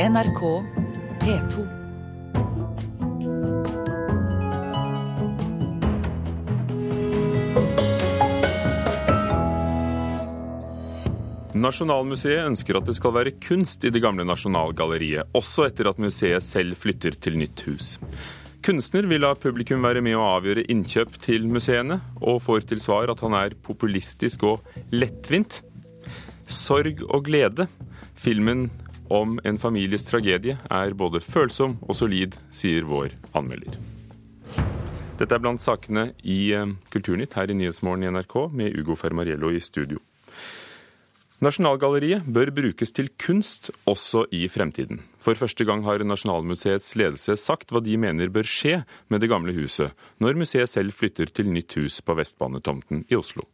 NRK P2. Nasjonalmuseet ønsker at det skal være kunst i det gamle Nasjonalgalleriet, også etter at museet selv flytter til nytt hus. Kunstner vil la publikum være med å avgjøre innkjøp til museene, og får til svar at han er populistisk og lettvint. Sorg og glede. Filmen om en families tragedie er både følsom og solid, sier vår anmelder. Dette er blant sakene i eh, Kulturnytt her i Nyhetsmorgen i NRK, med Ugo Fermariello i studio. Nasjonalgalleriet bør brukes til kunst også i fremtiden. For første gang har Nasjonalmuseets ledelse sagt hva de mener bør skje med det gamle huset, når museet selv flytter til nytt hus på Vestbanetomten i Oslo.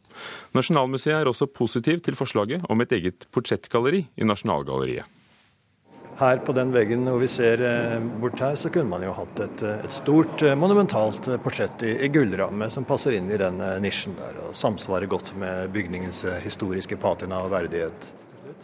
Nasjonalmuseet er også positiv til forslaget om et eget portrettgalleri i Nasjonalgalleriet. Her på den veggen hvor vi ser eh, bort her, så kunne man jo hatt et, eh, et stort, eh, monumentalt portrett i, i, gullramme som passer inn i den nisjen der, og samsvarer godt med bygningens historiske patina og verdighet.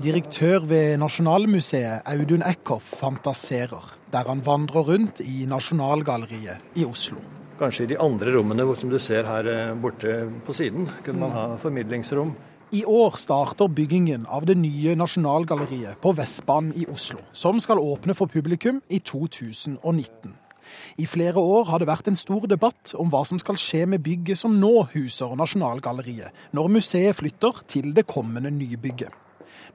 Direktør ved Nasjonalmuseet, Audun Eckhoff, fantaserer der han vandrer rundt i Nasjonalgalleriet i Oslo. Kanskje i de andre rommene som du ser her borte på siden, kunne man ha formidlingsrom. I år starter byggingen av det nye Nasjonalgalleriet på Vestbanen i Oslo, som skal åpne for publikum i 2019. I flere år har det vært en stor debatt om hva som skal skje med bygget som nå huser Nasjonalgalleriet, når museet flytter til det kommende nybygget.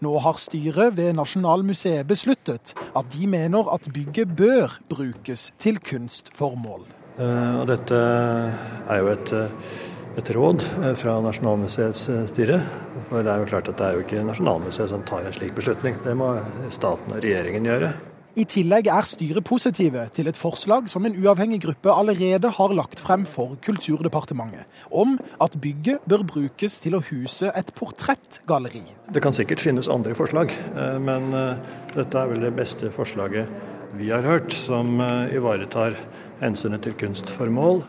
Nå har styret ved Nasjonalmuseet besluttet at de mener at bygget bør brukes til kunstformål. Uh, dette er jo et uh et råd eh, fra Nasjonalmuseets eh, styre. For det er jo klart at det er jo ikke Nasjonalmuseet som tar en slik beslutning. Det må staten og regjeringen gjøre. I tillegg er styret positive til et forslag som en uavhengig gruppe allerede har lagt frem for Kulturdepartementet, om at bygget bør brukes til å huse et portrettgalleri. Det kan sikkert finnes andre forslag, eh, men dette er vel det beste forslaget vi har hørt, som ivaretar hensynet til kunstformål.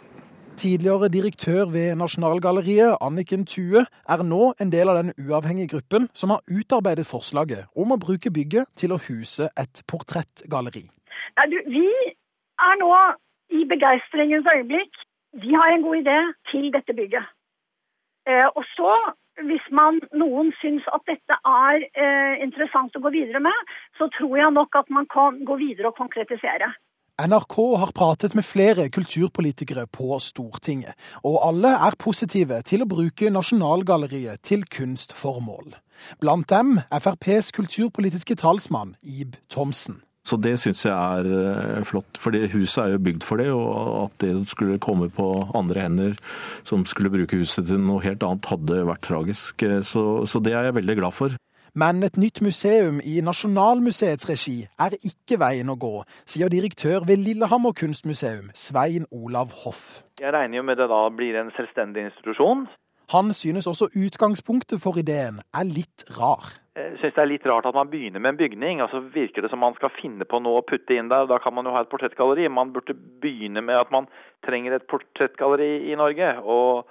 Tidligere direktør ved Nasjonalgalleriet, Anniken Thue, er nå en del av den uavhengige gruppen som har utarbeidet forslaget om å bruke bygget til å huse et portrettgalleri. Ja, du, vi er nå i begeistringens øyeblikk. Vi har en god idé til dette bygget. Eh, og så, hvis man, noen syns at dette er eh, interessant å gå videre med, så tror jeg nok at man kan gå videre og konkretisere. NRK har pratet med flere kulturpolitikere på Stortinget, og alle er positive til å bruke Nasjonalgalleriet til kunstformål. Blant dem FrPs kulturpolitiske talsmann Ib Thomsen. Så det syns jeg er eh, flott, for huset er jo bygd for det. Og at det skulle komme på andre hender som skulle bruke huset til noe helt annet, hadde vært tragisk. Eh, så, så det er jeg veldig glad for. Men et nytt museum i Nasjonalmuseets regi er ikke veien å gå, sier direktør ved Lillehammer kunstmuseum, Svein Olav Hoff. Jeg regner jo med det da blir en selvstendig institusjon. Han synes også utgangspunktet for ideen er litt rar. Jeg synes det er litt rart at man begynner med en bygning. og altså Virker det som man skal finne på noe å putte inn der. Da kan man jo ha et portrettgalleri. Man burde begynne med at man trenger et portrettgalleri i Norge, og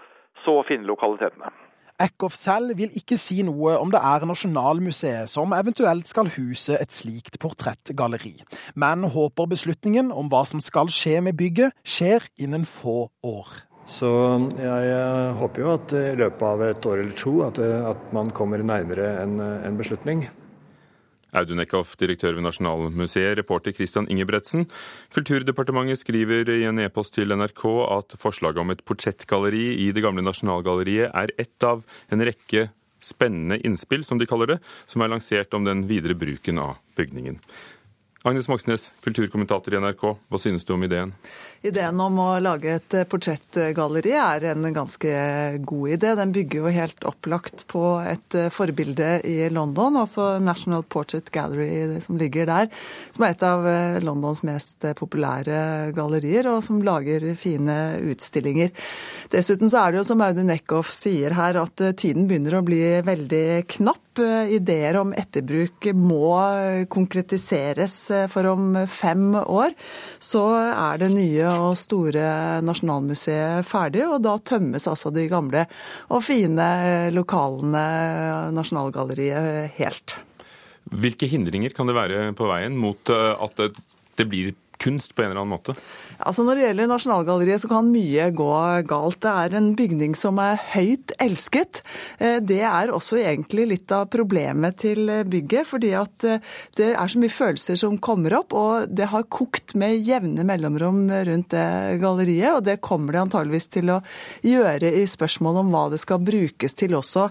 så finne lokalitetene. Eckhoff selv vil ikke si noe om det er Nasjonalmuseet som eventuelt skal huse et slikt portrettgalleri, men håper beslutningen om hva som skal skje med bygget, skjer innen få år. Så jeg håper jo at i løpet av et år eller to at, at man kommer nærmere en, en beslutning. Audun Eckhoff, direktør ved Nasjonalmuseet, reporter Christian Ingebretsen. Kulturdepartementet skriver i en e-post til NRK at forslaget om et portrettgalleri i det gamle Nasjonalgalleriet er ett av en rekke spennende innspill, som de kaller det, som er lansert om den videre bruken av bygningen. Agnes Moxnes, kulturkommentator i NRK, hva synes du om ideen? Ideen om å lage et portrettgalleri er en ganske god idé. Den bygger jo helt opplagt på et forbilde i London, altså National Portrait Gallery som ligger der. Som er et av Londons mest populære gallerier, og som lager fine utstillinger. Dessuten så er det jo som Audun Eckhoff sier her, at tiden begynner å bli veldig knapp. Ideer om etterbruk må konkretiseres for om fem år så er det nye og store Nasjonalmuseet ferdig, og da tømmes altså de gamle og fine lokalene Nasjonalgalleriet helt. Hvilke hindringer kan det være på veien mot eh, at det blir kunst på en eller annen måte? Altså Når det gjelder Nasjonalgalleriet, så kan mye gå galt. Det er en bygning som er høyt elsket. Eh, det er også egentlig litt av problemet til bygget. Fordi at eh, det er så mye følelser som kommer opp, og det har kokt med jevne mellomrom rundt det galleriet. Og det kommer det antageligvis til å gjøre i spørsmålet om hva det skal brukes til også.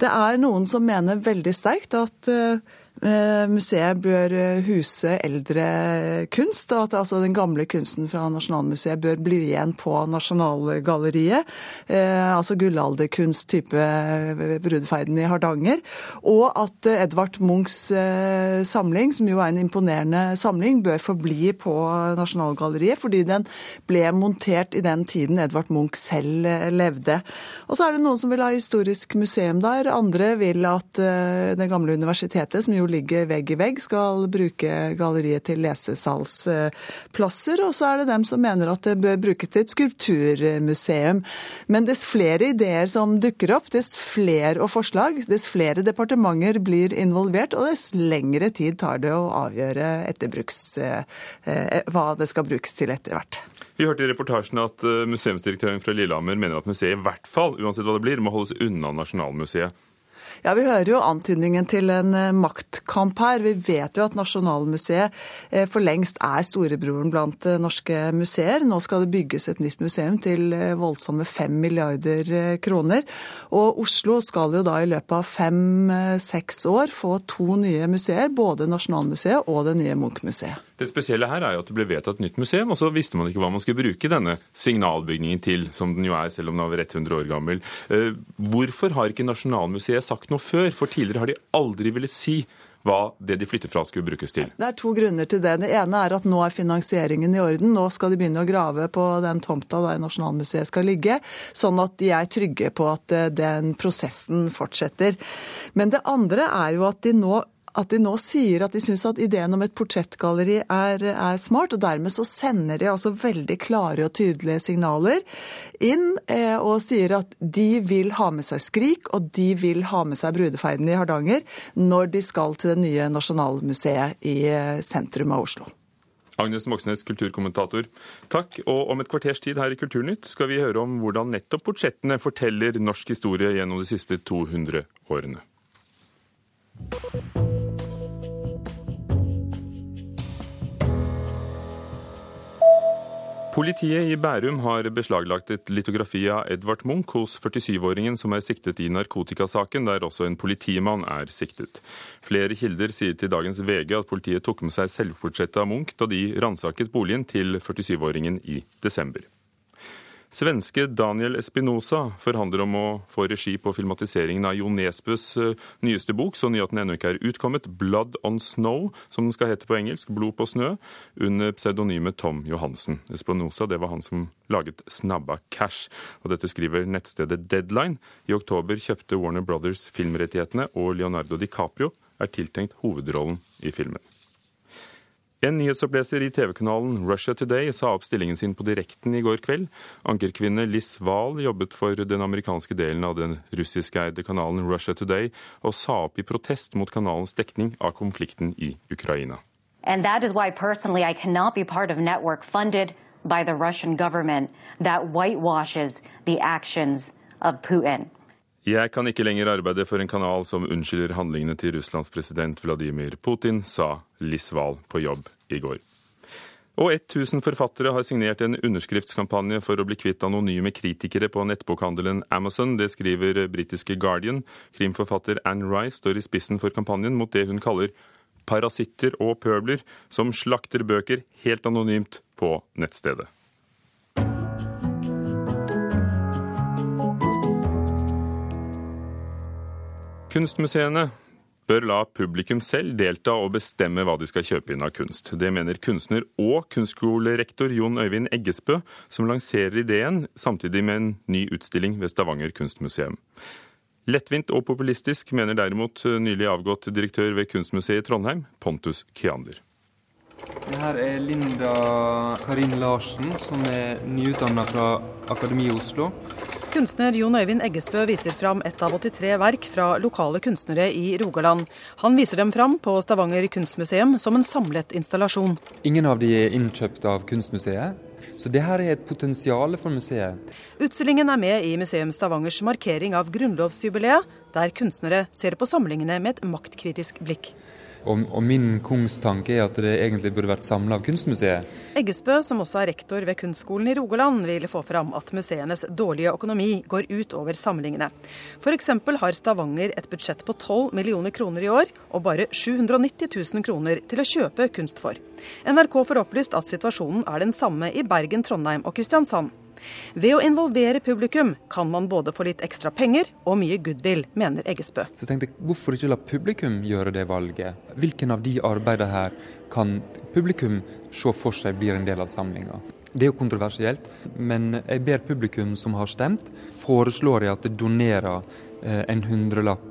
Det er noen som mener veldig sterkt at eh, museet bør eh, huse eldre kunst, og at altså den gamle kunsten fra Nasjonalmuseet bør bli igjen på Nasjonalgalleriet. Eh, altså gullalderkunst type Brudeferden i Hardanger. Og at Edvard Munchs samling, som jo er en imponerende samling, bør forbli på Nasjonalgalleriet, fordi den ble montert i den tiden Edvard Munch selv levde. Og så er det noen som vil ha historisk museum der, andre vil at det gamle universitetet, som jo ligger vegg i vegg, skal bruke galleriet til lesesalsplasser. Og så er det dem som mener at det bør brukes til et skulpturmuseum. Men dess flere ideer som dukker opp, dess flere og forslag, dess flere departementer blir involvert, og dess lengre tid tar det å avgjøre etterbruks, eh, hva det skal brukes til etter hvert. Vi hørte i reportasjen at eh, museumsdirektøren fra Lillehammer mener at museet i hvert fall, uansett hva det blir, må holdes unna Nasjonalmuseet. Ja, Vi hører jo antydningen til en eh, maktkamp her. Vi vet jo at Nasjonalmuseet eh, for lengst er storebroren blant eh, norske museer. Nå skal det bygges et nytt museum til voldsomme fem milliarder kroner. Og Oslo skal jo da i løpet av fem-seks år få to nye museer. Både Nasjonalmuseet og det nye Munch-museet. Det spesielle her er jo at det ble vedtatt nytt museum, og så visste man ikke hva man skulle bruke denne signalbygningen til, som den jo er, selv om den er over 100 år gammel. Hvorfor har ikke Nasjonalmuseet sagt noe før, for tidligere har de aldri villet si hva det de flytter fra skulle brukes til? Det er to grunner til det. Det ene er at nå er finansieringen i orden. Nå skal de begynne å grave på den tomta der Nasjonalmuseet skal ligge, sånn at de er trygge på at eh, den prosessen fortsetter. Men det andre er jo at de nå at de nå sier at de syns at ideen om et portrettgalleri er, er, smart. og Dermed så sender de altså veldig klare og tydelige signaler inn eh, og sier at de vil ha med seg Skrik og de vil ha med seg Brudeferden i Hardanger når de skal til det nye Nasjonalmuseet i eh, sentrum av Oslo. Agnes Moxnes, kulturkommentator. Takk. Og om et kvarters tid her i Kulturnytt skal vi høre om hvordan nettopp portrettene forteller norsk historie gjennom de siste 200 årene. Politiet i Bærum har beslaglagt et litografi av Edvard Munch hos 47-åringen som er siktet i narkotikasaken, der også en politimann er siktet. Flere kilder sier til dagens VG at politiet tok med seg selvportrettet av Munch da de ransaket boligen til 47-åringen i desember. Svenske Daniel Espinosa forhandler om å få regi på filmatiseringen av Jo Nesbøs eh, nyeste bok, så nyheten ennå ikke er utkommet, 'Blood on Snow', som den skal hete på engelsk, 'Blod på snø', under pseudonymet Tom Johansen. Espinosa det var han som laget 'Snabba Cash', og dette skriver nettstedet Deadline. I oktober kjøpte Warner Brothers filmrettighetene, og Leonardo DiCaprio er tiltenkt hovedrollen i filmen. En nyhetsoppleser i TV-kanalen Russia Today sa opp stillingen sin på direkten i går kveld. Ankerkvinne Liz Wahl jobbet for den amerikanske delen av den russiskeide kanalen Russia Today, og sa opp i protest mot kanalens dekning av konflikten i Ukraina. And that is why personally I cannot be part of network funded by the Russian government that whitewashes the actions of Putin. Jeg kan ikke lenger arbeide for en kanal som unnskylder handlingene til Russlands president Vladimir Putin, sa Lisval på jobb i går. Og 1000 forfattere har signert en underskriftskampanje for å bli kvitt anonyme kritikere på nettbokhandelen Amazon. Det skriver britiske Guardian. Krimforfatter Anne Rice står i spissen for kampanjen mot det hun kaller parasitter og pøbler som slakter bøker helt anonymt på nettstedet. Kunstmuseene bør la publikum selv delta og bestemme hva de skal kjøpe inn av kunst. Det mener kunstner og kunstskolerektor Jon Øyvind Eggesbø, som lanserer ideen samtidig med en ny utstilling ved Stavanger kunstmuseum. Lettvint og populistisk, mener derimot nylig avgått direktør ved Kunstmuseet i Trondheim, Pontus Kyander. Det her er Linda Karin Larsen, som er nyutdanna fra Akademiet Oslo Kunstner Jon Øyvind Eggestø viser fram et av 83 verk fra lokale kunstnere i Rogaland. Han viser dem fram på Stavanger kunstmuseum som en samlet installasjon. Ingen av de er innkjøpt av Kunstmuseet. Så det her er et potensial for museet. Utstillingen er med i Museum Stavangers markering av grunnlovsjubileet, der kunstnere ser på samlingene med et maktkritisk blikk. Og, og min kongstanke er at det egentlig burde vært samla av Kunstmuseet. Eggesbø, som også er rektor ved Kunstskolen i Rogaland, vil få fram at museenes dårlige økonomi går ut over samlingene. F.eks. har Stavanger et budsjett på 12 millioner kroner i år, og bare 790 000 kroner til å kjøpe kunst for. NRK får opplyst at situasjonen er den samme i Bergen, Trondheim og Kristiansand. Ved å involvere publikum kan man både få litt ekstra penger og mye goodwill, mener Eggesbø. Så jeg tenkte, Hvorfor ikke la publikum gjøre det valget? Hvilken av de arbeidene her kan publikum se for seg blir en del av samlinga? Det er jo kontroversielt, men jeg ber publikum som har stemt, foreslår jeg at det donerer eh, en hundrelapp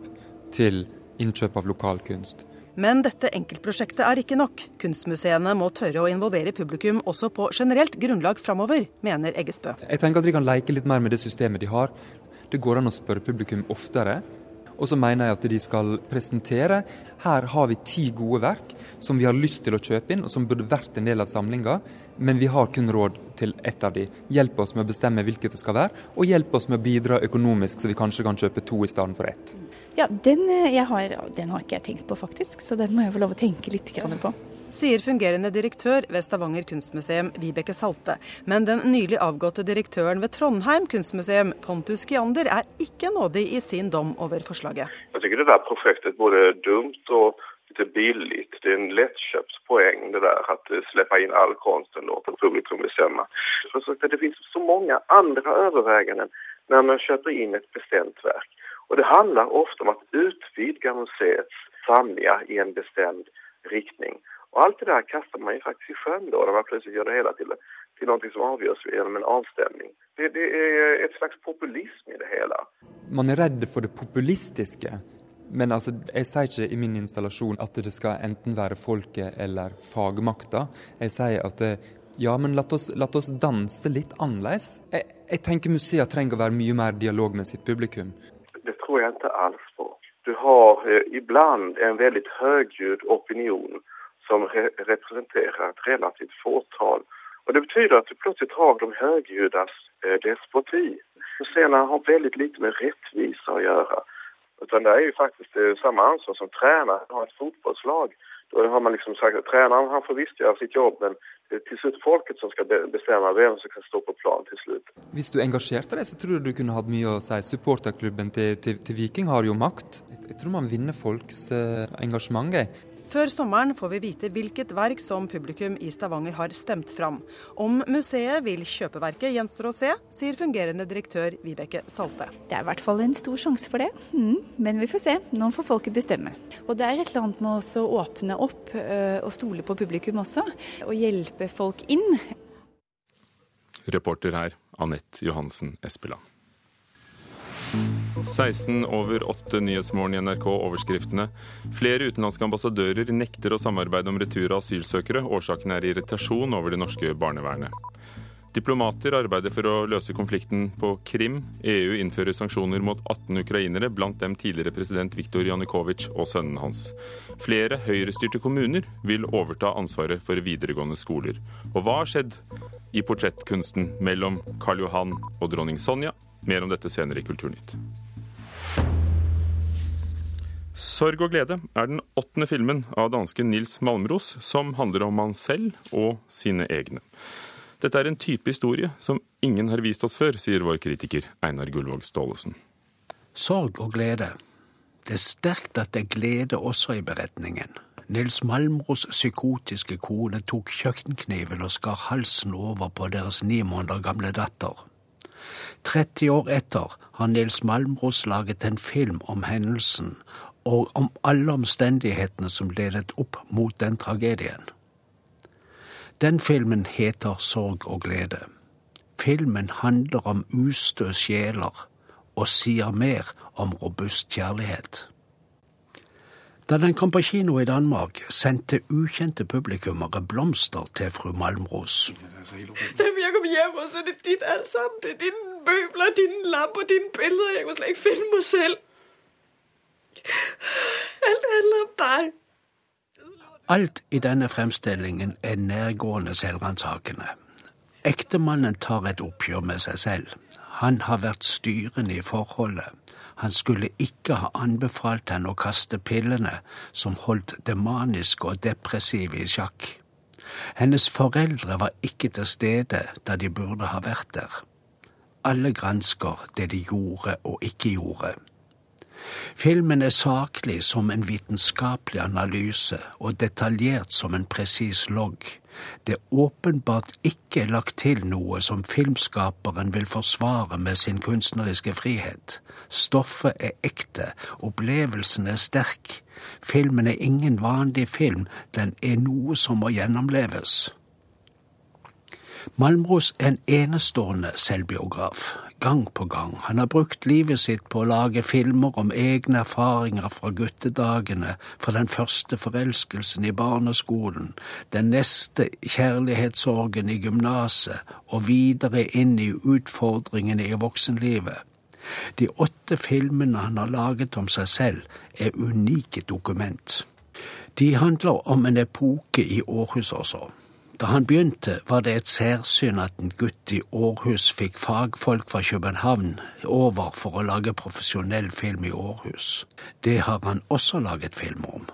til innkjøp av lokal kunst. Men dette enkeltprosjektet er ikke nok. Kunstmuseene må tørre å involvere publikum også på generelt grunnlag framover, mener Eggesbø. Jeg tenker at de kan leke litt mer med det systemet de har. Det går an å spørre publikum oftere. Og så mener jeg at de skal presentere her har vi ti gode verk som vi har lyst til å kjøpe inn, og som burde vært en del av samlinga. Men vi har kun råd til ett av de. Hjelp oss med å bestemme hvilket det skal være, og hjelp oss med å bidra økonomisk, så vi kanskje kan kjøpe to i stedet for ett. Ja, den, eh, har, den, har, ikke jeg tenkt på, faktisk. Så den må jeg få lov å tenke litt på. Sier fungerende direktør ved Stavanger kunstmuseum, Vibeke Salte. Men den nylig avgåtte direktøren ved Trondheim kunstmuseum, Pontus Giander, er ikke nådig i sin dom over forslaget. Jeg syns det der prosjektet både dumt og litt billig. Det er en lettkjøpt poeng det der at slippe inn all kunsten på publikum bestemme. Det finnes så mange andre overveielser når man kjøper inn et bestemt verk. Og det handler ofte om å utvide museets samlinger i en bestemt riktning. Og alt det der kaster man faktisk i sjøen når man plutselig gjør det hele til, til noe som avgjøres gjennom en avstemning. Det, det, er et slags populisme i det hele. Man er redd for det populistiske. Men altså, jeg sier ikke i min installasjon at det skal enten være folket eller fagmakta. Jeg sier at ja, men la oss, la oss danse litt annerledes. Jeg, jeg tenker museer trenger å være mye mer dialog med sitt publikum tror jag inte alls på. Du har eh, ibland en väldigt högljudd opinion som re representerar ett relativt fåtal. Och det betyder att du plötsligt har de högljuddas eh, despoti. Senare har väldigt lite med rättvisa att göra. Utan det är ju faktiskt eh, samma ansvar som tränare har ett fotbollslag. Då har man liksom sagt att tränaren han får visst göra sitt jobb men det er til slutt folket som skal bestemme vem som kan stå på plan til slutt. Hvis du engasjerte deg, så tror jag du kunne hatt mye å si. Supporterklubben til, till, till Viking har jo makt. Jeg tror man vinner folks eh, engasjement. Før sommeren får vi vite hvilket verk som publikum i Stavanger har stemt fram. Om museet vil kjøpe verket, gjenstår å se, sier fungerende direktør Vibeke Salte. Det er i hvert fall en stor sjanse for det, mm, men vi får se. Nå får folket bestemme. Og det er et eller annet med å åpne opp øh, og stole på publikum også, og hjelpe folk inn. Reporter her, Anette Johansen Espeland. 16 over 8 Nyhetsmorgen i NRK overskriftene. Flere utenlandske ambassadører nekter å samarbeide om retur av asylsøkere. Årsaken er irritasjon over det norske barnevernet. Diplomater arbeider for å løse konflikten på Krim. EU innfører sanksjoner mot 18 ukrainere, blant dem tidligere president Viktor Janukovitsj og sønnen hans. Flere høyrestyrte kommuner vil overta ansvaret for videregående skoler. Og hva har skjedd i portrettkunsten mellom Karl Johan og dronning Sonja? Mer om dette senere i Kulturnytt. Sorg og glede er den åttende filmen av danske Nils Malmros som handler om han selv og sine egne. Dette er en type historie som ingen har vist oss før, sier vår kritiker Einar Gullvåg Staalesen. Sorg og glede. Det er sterkt at det er glede også i beretningen. Nils Malmros psykotiske kone tok kjøkkenkniven og skar halsen over på deres ni måneder gamle datter. 30 år etter har Nils Malmros laget en film om hendelsen, og om alle omstendighetene som ledet opp mot den tragedien. Den filmen heter Sorg og glede. Filmen handler om ustø sjeler og sier mer om robust kjærlighet. Da den kom på kino i Danmark, sendte ukjente publikummere blomster til fru Malmros. Når jeg kommer hjem, så er det ditt alt sammen. Det er din møbler, dine lamper, dine billeder. Jeg kunne slet ikke finde mig selv. Alt handler om deg. Alt i denne fremstillingen er nærgående selvransakende. Ektemannen tar et oppgjør med seg selv. Han har vært styrende i forholdet. Han skulle ikke ha anbefalt henne å kaste pillene som holdt det maniske og depressive i sjakk. Hennes foreldre var ikke til stede da de burde ha vært der. Alle gransker det de gjorde og ikke gjorde. Filmen er saklig som en vitenskapelig analyse og detaljert som en presis logg. Det er åpenbart ikke lagt til noe som filmskaperen vil forsvare med sin kunstneriske frihet. Stoffet er ekte, opplevelsen er sterk. Filmen er ingen vanlig film, den er noe som må gjennomleves. Malmros er en enestående selvbiograf gang på gang. Han har brukt livet sitt på å lage filmer om egne erfaringer fra guttedagene, fra den første forelskelsen i barneskolen, den neste kjærlighetssorgen i gymnaset og videre inn i utfordringene i voksenlivet. De åtte filmene han har laget om seg selv, er unike dokument. De handler om en epoke i Århus også. Da han begynte, var det et særsyn at en gutt i Århus fikk fagfolk fra København over for å lage profesjonell film i Århus. Det har han også laget film om.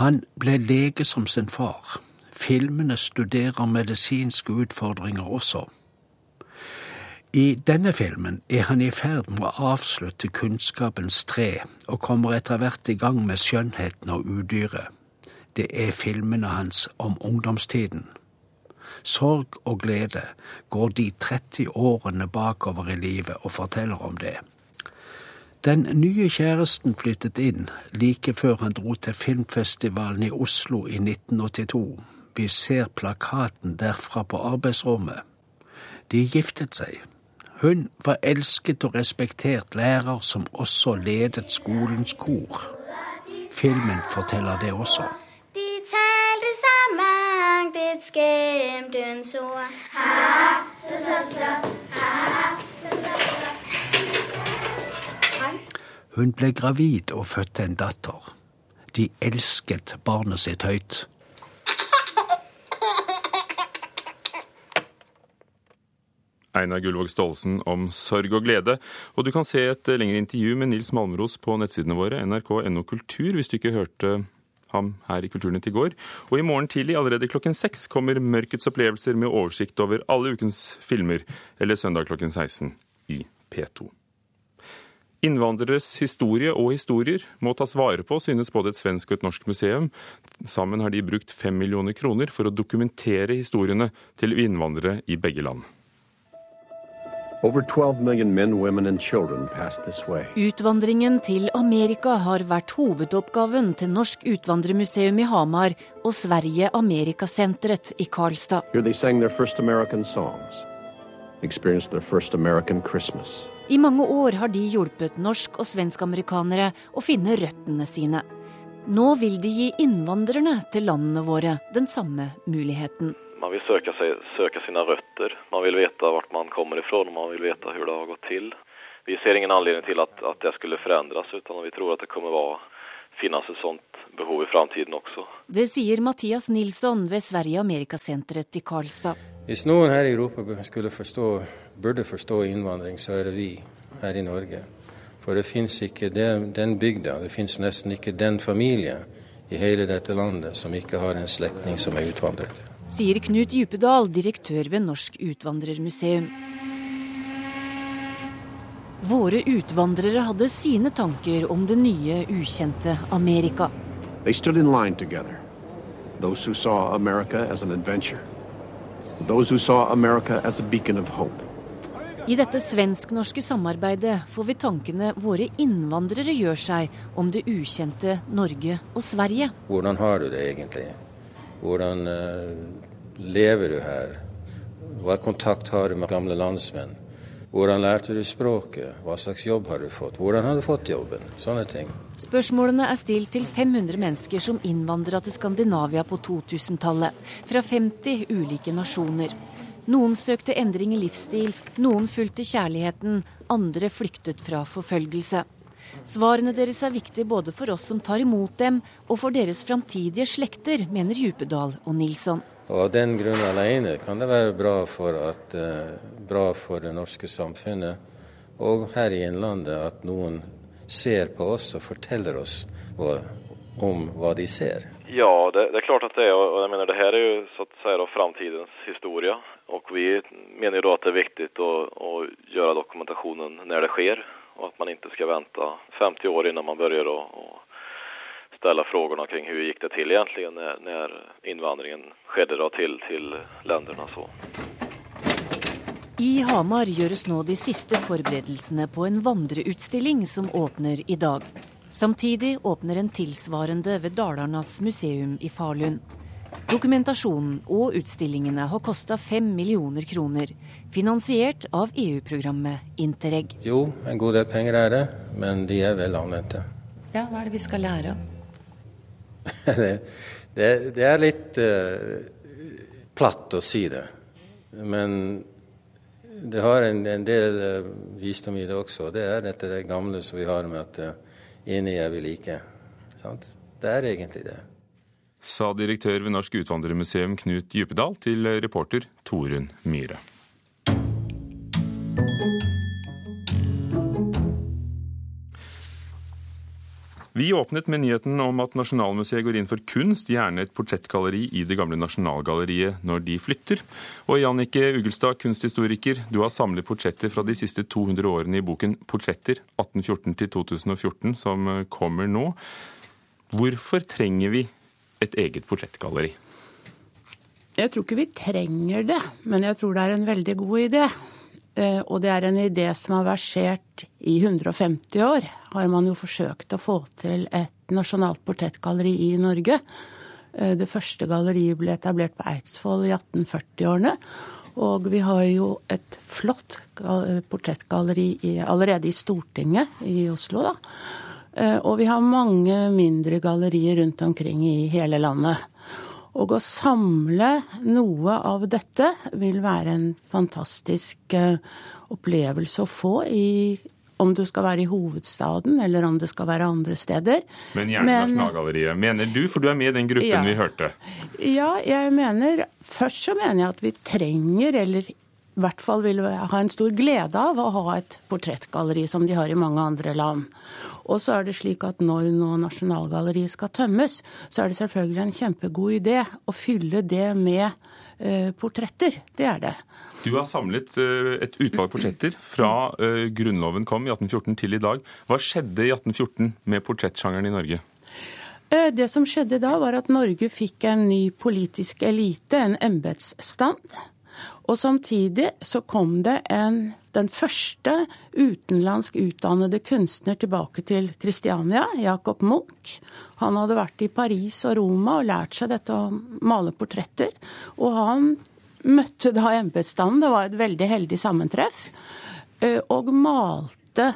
Han ble lege som sin far. Filmene studerer medisinske utfordringer også. I denne filmen er han i ferd med å avslutte kunnskapens tre og kommer etter hvert i gang med skjønnheten og udyret det er filmene hans om ungdomstiden. Sorg og glede går de 30 årene bakover i livet og forteller om det. Den nye kjæresten flyttet inn like før han dro til filmfestivalen i Oslo i 1982. Vi ser plakaten derfra på arbeidsrommet. De giftet seg. Hun var elsket og respektert lærer som også ledet skolens kor. Filmen forteller det også et skjemtens ord. Ha, så, så, så. Ha, så, så, Hun ble gravid og fødte en datter. De elsket barnet sitt høyt. Einar Gullvåg Staalesen om sorg og glede. Og du kan se et lengre intervju med Nils Malmros på nettsidene våre, nrk.no kultur, hvis du ikke hørte ham her i Kulturnytt i går. Og i morgen tidlig, allerede klokken seks, kommer Mørkets opplevelser med oversikt over alle ukens filmer, eller søndag klokken 16 i P2. Innvandreres historie og historier må tas vare på, synes både et svensk og et norsk museum. Sammen har de brukt fem millioner kroner for å dokumentere historiene til innvandrere i begge land. Utvandringen til Amerika har vært hovedoppgaven til Norsk utvandrermuseum i Hamar og Sverige Amerikasenteret i Karlstad. I mange år har de hjulpet norsk- og svensk-amerikanere å finne røttene sine. Nå vil de gi innvandrerne til landene våre den samme muligheten man vil søke, seg, søke sine røtter. Man vil vite hvor man kommer fra, og man vil vite hvordan det har gått til. Vi ser ingen anledning til at, at det skulle forandres, utan vi tror at det kommer å finnes et sånt behov i framtiden også. Det sier Mathias Nilsson ved Sverige Amerikasenteret i Karlstad. Hvis noen her i Europa skulle forstå, burde forstå innvandring, så er det vi her i Norge. For det fins ikke den, den bygda, det fins nesten ikke den familie i hele dette landet som ikke har en slektning som er utvandret sier Knut Djupedal, direktør ved Norsk utvandrermuseum. Våre utvandrere hadde sine tanker om det nye, ukjente Amerika. De stood in line together. Those who saw America as an adventure. Those who saw America as a beacon of hope. I dette svensk-norske samarbeidet får vi tankene våre innvandrere gjør seg om det ukjente Norge og Sverige. Hvordan har du det egentlig? Hvordan uh, lever du her? Hva kontakt har du med gamle landsmenn? Hvordan lærte du språket? Hva slags jobb har du fått? Hvordan har du fått jobben? Sånne ting. Spørsmålene er stilt til 500 mennesker som innvandra til Skandinavia på 2000-tallet. Fra 50 ulike nasjoner. Noen søkte endring i livsstil, noen fulgte kjærligheten, andre flyktet fra forfølgelse. Svarene deres er viktige både for oss som tar imot dem, og for deres framtidige slekter, mener Djupedal og Nilsson. Og Av den grunn alene kan det være bra for, at, eh, bra for det norske samfunnet og her i Innlandet at noen ser på oss og forteller oss hva, om hva de ser. Ja, det, det, er klart at det er. Og jeg mener, det her er jo så å si, då, framtidens historie. Og vi mener jo da at det er viktig å, å gjøre dokumentasjonen når det sker. Och att man inte ska vänta 50 år innan man börjar å och ställa frågorna kring hur det till egentligen när, när invandringen skedde då till, till länderna. Så. I Hamar gjøres nå de siste forberedelsene på en vandreutstilling som åpner i dag. Samtidig åpner en tilsvarende ved Dalarnas museum i Falun. Dokumentasjonen og utstillingene har kosta fem millioner kroner, finansiert av EU-programmet Interreg. Jo, en god del penger er det, men de er vel anvendte. Ja, hva er det vi skal lære? det, det, det, er litt uh, platt å si det. Men det har en, en del uh, visdom i det også. Det er dette det gamle som vi har med at uh, enige er vi like. Sant? Det er egentlig det. Sa direktør ved Norsk Utvandrermuseum Knut Djupedal til reporter Torunn Myhre. Vi åpnet med nyheten om at Nasjonalmuseet går inn for kunst, gjerne et portrettgalleri i det gamle Nasjonalgalleriet når de flytter. Og Jannike Ugelstad, kunsthistoriker, du har samlet portretter fra de siste 200 årene i boken 'Portretter 1814 2014', som kommer nå. Hvorfor trenger vi et eget portrettgalleri? Jeg tror ikke vi trenger det, men jeg tror det er en veldig god idé. Eh, og det er en idé som har versert i 150 år. Har man jo forsøkt å få til et nasjonalt portrettgalleri i Norge. Eh, det første galleriet ble etablert på Eidsvoll i 1840-årene. Og vi har jo et flott portrettgalleri allerede i Stortinget i Oslo, da. Eh, og vi har mange mindre gallerier rundt omkring i hele landet. Og å samle noe av dette vil være en fantastisk eh, opplevelse å få i om du skal være i hovedstaden, eller om det skal være andre steder. Men gjerne Men, Nasjonalgalleriet, mener du, for du er med i den gruppen ja, vi hørte? Ja, jeg mener Først så mener jeg at vi trenger, eller i hvert fall vil ha en stor glede av, å ha et portrettgalleri som de har i mange andre land. Og så er det slik at når nå Nasjonalgalleriet skal tømmes, så er det selvfølgelig en kjempegod idé å fylle det med eh, portretter. Det er det. Du har samlet eh, et utvalg portretter fra eh, Grunnloven kom i 1814 til i dag. Hva skjedde i 1814 med portrettsjangeren i Norge? Eh, det som skjedde da, var at Norge fikk en ny politisk elite, en embetsstand. Og samtidig så kom det en, den første utenlandsk utdannede kunstner tilbake til Kristiania, Jacob Munch. Han hadde vært i Paris og Roma og lært seg dette å male portretter. Og han møtte da embetsstanden, det var et veldig heldig sammentreff, eh, og malte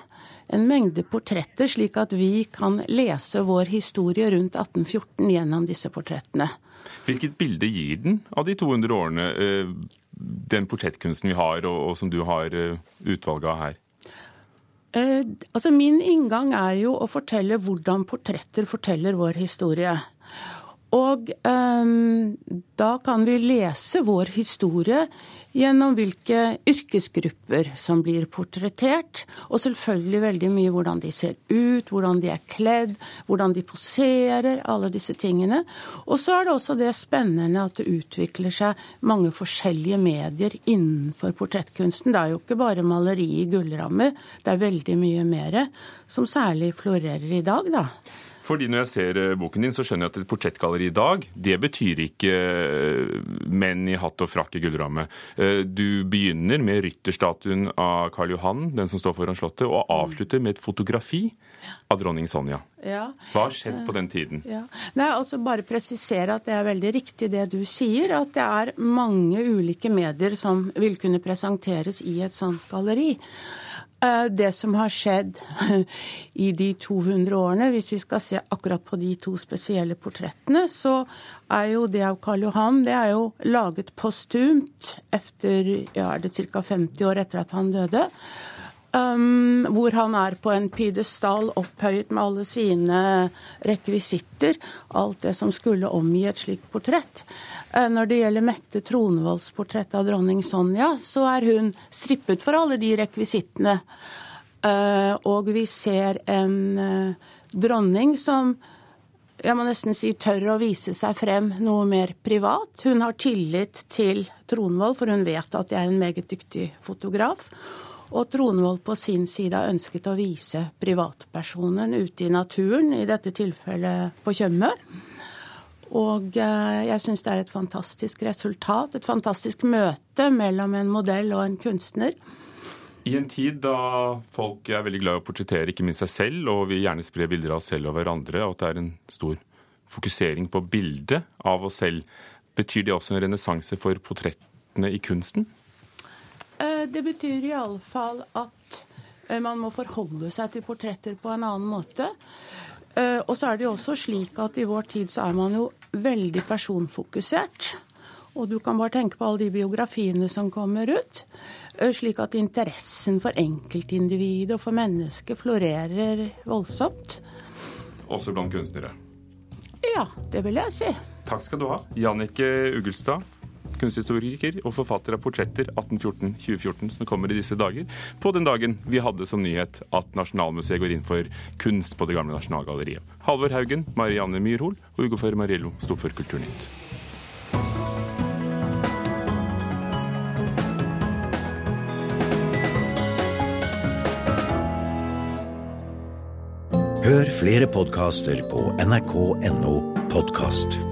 en mengde portretter, slik at vi kan lese vår historie rundt 1814 gjennom disse portrettene. Hvilket bilde gir den av de 200 årene? Eh, den portrettkunsten vi har, og, og som du har uh, utvalget av her? Eh, altså Min inngang er jo å fortelle hvordan portretter forteller vår historie. Og eh, da kan vi lese vår historie gjennom hvilke yrkesgrupper som blir portrettert, og selvfølgelig veldig mye hvordan de ser ut, hvordan de er kledd, hvordan de poserer, alle disse tingene. Og så er det også det spennende at det utvikler seg mange forskjellige medier innenfor portrettkunsten. Det er jo ikke bare maleri i gullramme, det er veldig mye mer som særlig florerer i dag, da. Fordi Når jeg ser eh, boken din, så skjønner jeg at et portrettgalleri i dag, det betyr ikke eh, menn i hatt og frakk i gullramme. Eh, du begynner med rytterstatuen av Karl Johan, den som står foran Slottet, og avslutter med et fotografi av dronning Sonja. Ja. Hva har skjedd på den tiden? Ja. Nei, altså Bare presisere at det er veldig riktig det du sier, at det er mange ulike medier som vil kunne presenteres i et sånt galleri. Eh, det som har skjedd i de 200 årene, hvis vi skal se akkurat på de to spesielle portrettene, så er jo det av Karl Johan det er jo laget postumt etter ja, er det ca. 50 år etter at han døde. Um, hvor han er på en pidestall opphøyet med alle sine rekvisitter. Alt det som skulle omgi et slikt portrett. Uh, når det gjelder Mette Tronvolds portrett av dronning Sonja, så er hun strippet for alle de rekvisittene. Uh, og vi ser en uh, dronning som jeg må nesten si tør å vise seg frem noe mer privat. Hun har tillit til Tronvold, for hun vet at jeg er en meget dyktig fotograf. Og Tronvold på sin side har ønsket å vise privatpersonen ute i naturen, i dette tilfellet på Tjøme. Og eh, jeg syns det er et fantastisk resultat, et fantastisk møte mellom en modell og en kunstner. I en tid da folk er veldig glad i å portrettere ikke minst seg selv, og vi gjerne sprer bilder av oss selv og hverandre, og at det er en stor fokusering på bildet av oss selv, betyr det også en renessanse for portrettene i kunsten? Eh, det betyr iallfall at eh, man må forholde seg til portretter på en annen måte. Eh, og så er det jo også slik at i vår tid så er man jo veldig personfokusert. Og du kan bare tenke på alle de biografiene som kommer ut. Slik at interessen for enkeltindividet og for mennesket florerer voldsomt. Også blant kunstnere? Ja, det vil jeg si. Takk skal du ha, Jannicke Ugelstad kunsthistoriker og forfatter av portretter 1814-2014, som kommer i disse dager, på den dagen vi hadde som nyhet at Nasjonalmuseet går inn for kunst på det gamle Nasjonalgalleriet. Halvor Haugen, Marianne Myrhol og Ugo Mariello sto for Kulturnytt. Hør flere podkaster på nrk.no podkast.